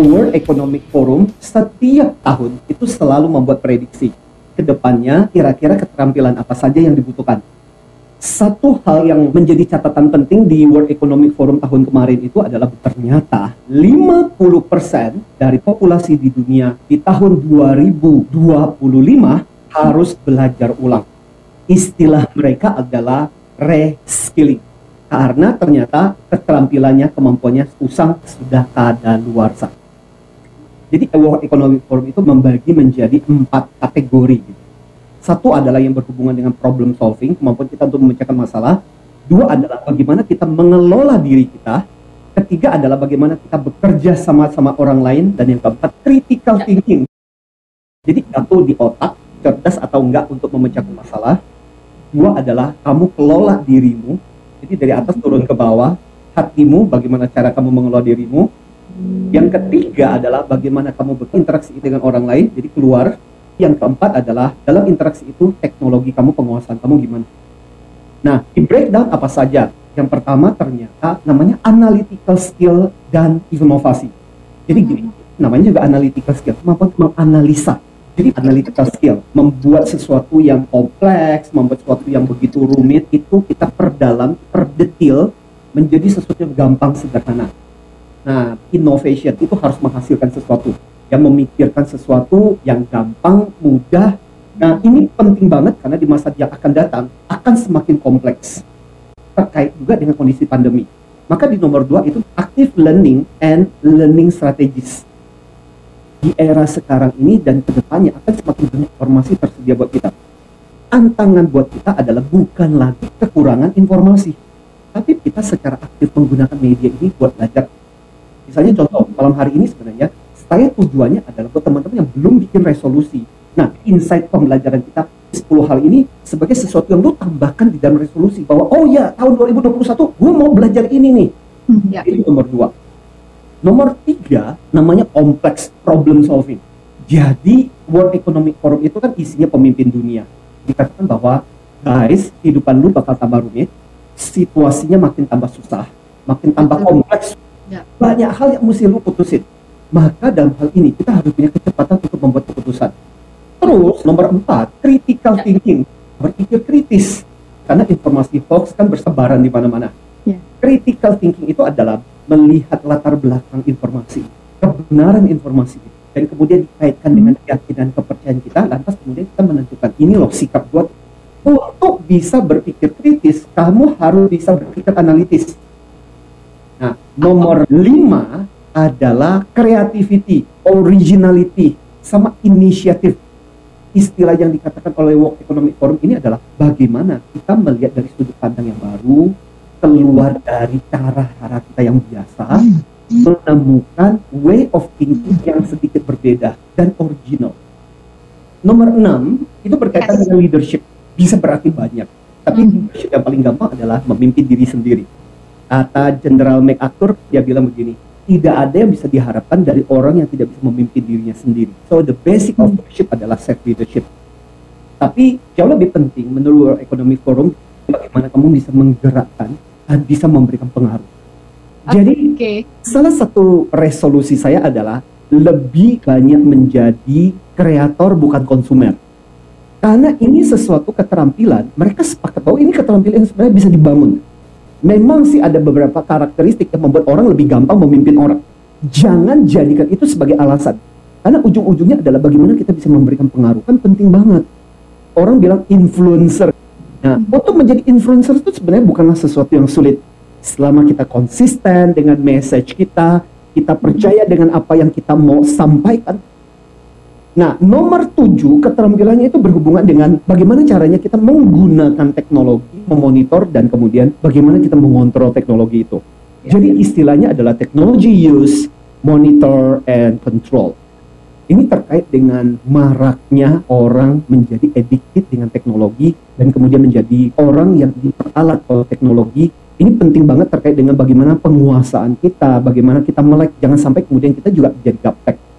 World Economic Forum setiap tahun itu selalu membuat prediksi ke depannya kira-kira keterampilan apa saja yang dibutuhkan. Satu hal yang menjadi catatan penting di World Economic Forum tahun kemarin itu adalah ternyata 50% dari populasi di dunia di tahun 2025 harus belajar ulang. Istilah mereka adalah reskilling karena ternyata keterampilannya, kemampuannya usang sudah kada luar sana. Jadi World Economic Forum itu membagi menjadi empat kategori. Gitu. Satu adalah yang berhubungan dengan problem solving, kemampuan kita untuk memecahkan masalah. Dua adalah bagaimana kita mengelola diri kita. Ketiga adalah bagaimana kita bekerja sama-sama orang lain. Dan yang keempat, critical thinking. Jadi satu di otak, cerdas atau enggak untuk memecahkan masalah. Dua adalah kamu kelola dirimu. Jadi dari atas turun ke bawah, hatimu, bagaimana cara kamu mengelola dirimu, yang ketiga adalah bagaimana kamu berinteraksi dengan orang lain, jadi keluar. Yang keempat adalah dalam interaksi itu teknologi kamu, penguasaan kamu gimana. Nah, di breakdown apa saja? Yang pertama ternyata namanya analytical skill dan inovasi. Jadi gini, namanya juga analytical skill, kemampuan menganalisa. Jadi analytical skill, membuat sesuatu yang kompleks, membuat sesuatu yang begitu rumit, itu kita perdalam, perdetil, menjadi sesuatu yang gampang, sederhana. Nah, innovation itu harus menghasilkan sesuatu yang memikirkan sesuatu yang gampang, mudah. Nah, ini penting banget karena di masa yang akan datang akan semakin kompleks terkait juga dengan kondisi pandemi. Maka di nomor dua itu active learning and learning strategies. Di era sekarang ini dan ke depannya akan semakin banyak informasi tersedia buat kita. Tantangan buat kita adalah bukan lagi kekurangan informasi, tapi kita secara aktif menggunakan media ini buat belajar Misalnya contoh malam hari ini sebenarnya saya tujuannya adalah buat teman-teman yang belum bikin resolusi. Nah, insight pembelajaran kita 10 hal ini sebagai sesuatu yang lu tambahkan di dalam resolusi bahwa oh ya tahun 2021 gue mau belajar ini nih. Hmm, ya. Itu nomor dua. Nomor tiga namanya kompleks problem solving. Jadi World Economic Forum itu kan isinya pemimpin dunia. Dikatakan bahwa guys kehidupan lu bakal tambah rumit, situasinya makin tambah susah, makin tambah kompleks Ya. Banyak hal yang mesti lu putusin. Maka dalam hal ini kita harus punya kecepatan untuk membuat keputusan. Terus nomor empat, critical ya. thinking, berpikir kritis. Karena informasi hoax kan bersebaran di mana-mana. Ya. Critical thinking itu adalah melihat latar belakang informasi, kebenaran informasi dan kemudian dikaitkan hmm. dengan keyakinan kepercayaan kita, lantas kemudian kita menentukan ini loh sikap buat untuk bisa berpikir kritis, kamu harus bisa berpikir analitis Nah, nomor lima adalah creativity, originality, sama inisiatif. Istilah yang dikatakan oleh World Economic Forum ini adalah bagaimana kita melihat dari sudut pandang yang baru, keluar dari cara-cara kita yang biasa, menemukan way of thinking yang sedikit berbeda dan original. Nomor enam, itu berkaitan dengan leadership. Bisa berarti banyak. Tapi hmm. leadership yang paling gampang adalah memimpin diri sendiri kata Jenderal MacArthur dia bilang begini tidak ada yang bisa diharapkan dari orang yang tidak bisa memimpin dirinya sendiri. So the basic of leadership adalah self leadership. Tapi jauh lebih penting menurut World Economic Forum bagaimana kamu bisa menggerakkan dan bisa memberikan pengaruh. Jadi okay. salah satu resolusi saya adalah lebih banyak menjadi kreator bukan konsumer karena ini sesuatu keterampilan mereka sepakat bahwa ini keterampilan yang sebenarnya bisa dibangun memang sih ada beberapa karakteristik yang membuat orang lebih gampang memimpin orang. Jangan jadikan itu sebagai alasan. Karena ujung-ujungnya adalah bagaimana kita bisa memberikan pengaruh. Kan penting banget. Orang bilang influencer. Nah, hmm. untuk menjadi influencer itu sebenarnya bukanlah sesuatu yang sulit. Selama kita konsisten dengan message kita, kita percaya dengan apa yang kita mau sampaikan, Nah, nomor tujuh keterampilannya itu berhubungan dengan bagaimana caranya kita menggunakan teknologi, memonitor, dan kemudian bagaimana kita mengontrol teknologi itu. Ya. Jadi istilahnya adalah technology use, monitor, and control. Ini terkait dengan maraknya orang menjadi addicted dengan teknologi dan kemudian menjadi orang yang diperalat oleh teknologi. Ini penting banget terkait dengan bagaimana penguasaan kita, bagaimana kita melek, jangan sampai kemudian kita juga jadi gaptek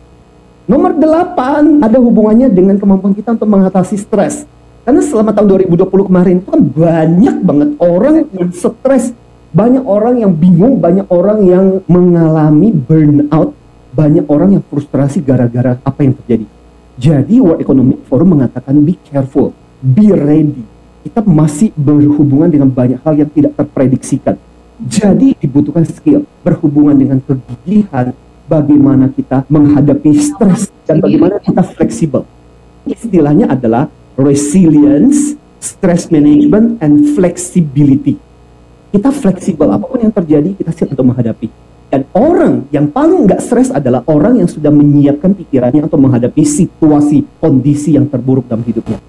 Nomor delapan ada hubungannya dengan kemampuan kita untuk mengatasi stres. Karena selama tahun 2020 kemarin itu kan banyak banget orang yang stres, banyak orang yang bingung, banyak orang yang mengalami burnout banyak orang yang frustrasi gara-gara apa yang terjadi. Jadi World Economic Forum mengatakan be careful, be ready. Kita masih berhubungan dengan banyak hal yang tidak terprediksikan. Jadi dibutuhkan skill berhubungan dengan kegigihan, bagaimana kita menghadapi stres dan bagaimana kita fleksibel. Istilahnya adalah resilience, stress management, and flexibility. Kita fleksibel, apa pun yang terjadi kita siap untuk menghadapi. Dan orang yang paling nggak stres adalah orang yang sudah menyiapkan pikirannya untuk menghadapi situasi, kondisi yang terburuk dalam hidupnya.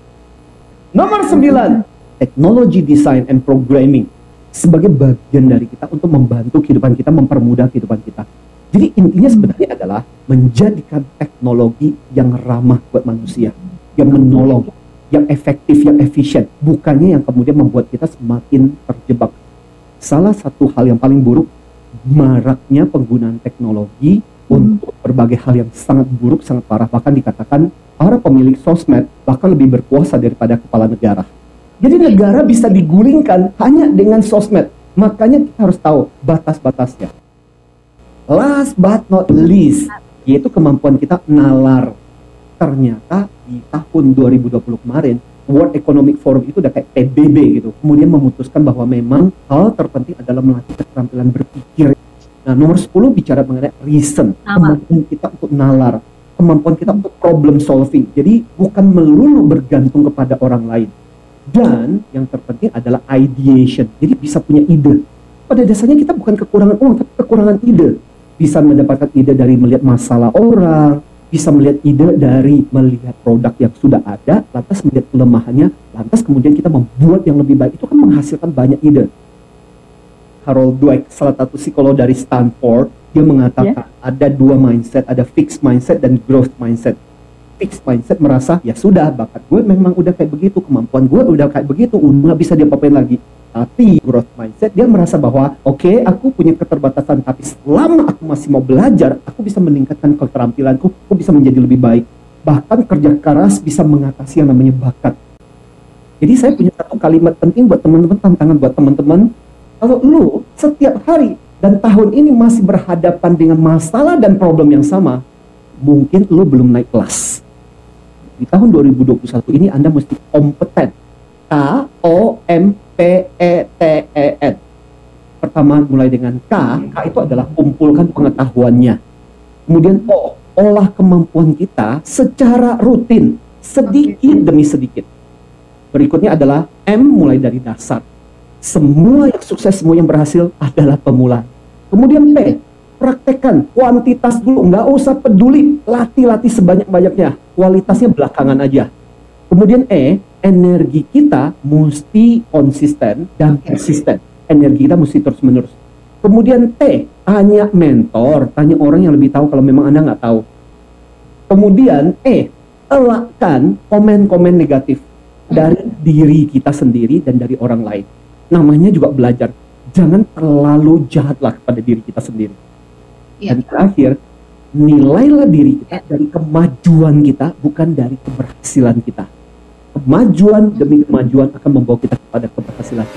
Nomor 9, teknologi design and programming sebagai bagian dari kita untuk membantu kehidupan kita, mempermudah kehidupan kita. Jadi intinya sebenarnya adalah menjadikan teknologi yang ramah buat manusia, yang menolong, yang efektif, yang efisien, bukannya yang kemudian membuat kita semakin terjebak. Salah satu hal yang paling buruk maraknya penggunaan teknologi hmm. untuk berbagai hal yang sangat buruk, sangat parah, bahkan dikatakan para pemilik sosmed bahkan lebih berkuasa daripada kepala negara. Jadi negara bisa digulingkan hanya dengan sosmed. Makanya kita harus tahu batas-batasnya. Last but not least, yaitu kemampuan kita nalar. Ternyata di tahun 2020 kemarin, World Economic Forum itu udah kayak PBB gitu. Kemudian memutuskan bahwa memang hal terpenting adalah melatih keterampilan berpikir. Nah, nomor 10 bicara mengenai reason, kemampuan kita untuk nalar, kemampuan kita untuk problem solving. Jadi bukan melulu bergantung kepada orang lain. Dan yang terpenting adalah ideation. Jadi bisa punya ide. Pada dasarnya kita bukan kekurangan uang, tapi kekurangan ide bisa mendapatkan ide dari melihat masalah orang, bisa melihat ide dari melihat produk yang sudah ada, lantas melihat kelemahannya, lantas kemudian kita membuat yang lebih baik. Itu kan menghasilkan banyak ide. Harold Dweck, salah satu psikolog dari Stanford, dia mengatakan yeah. ada dua mindset, ada fixed mindset dan growth mindset. Fixed mindset merasa ya sudah bakat gue memang udah kayak begitu, kemampuan gue udah kayak begitu, udah bisa diapa-apain lagi tapi growth mindset dia merasa bahwa oke okay, aku punya keterbatasan tapi selama aku masih mau belajar aku bisa meningkatkan keterampilanku aku bisa menjadi lebih baik. Bahkan kerja keras bisa mengatasi yang namanya bakat. Jadi saya punya satu kalimat penting buat teman-teman tantangan buat teman-teman. Kalau lu setiap hari dan tahun ini masih berhadapan dengan masalah dan problem yang sama mungkin lu belum naik kelas. Di tahun 2021 ini Anda mesti kompeten. K O M P-E-T-E-N. Pertama mulai dengan K, K itu adalah kumpulkan pengetahuannya. Kemudian O, olah kemampuan kita secara rutin, sedikit demi sedikit. Berikutnya adalah M mulai dari dasar. Semua yang sukses, semua yang berhasil adalah pemula. Kemudian P, praktekkan kuantitas dulu, nggak usah peduli, latih-latih sebanyak-banyaknya. Kualitasnya belakangan aja. Kemudian E, energi kita mesti konsisten dan persisten. Energi kita mesti terus menerus. Kemudian T, tanya mentor, tanya orang yang lebih tahu kalau memang Anda nggak tahu. Kemudian E, elakkan komen-komen negatif dari diri kita sendiri dan dari orang lain. Namanya juga belajar. Jangan terlalu jahatlah kepada diri kita sendiri. Ya. Dan terakhir, nilailah diri kita dari kemajuan kita, bukan dari keberhasilan kita kemajuan demi kemajuan akan membawa kita kepada keberhasilan.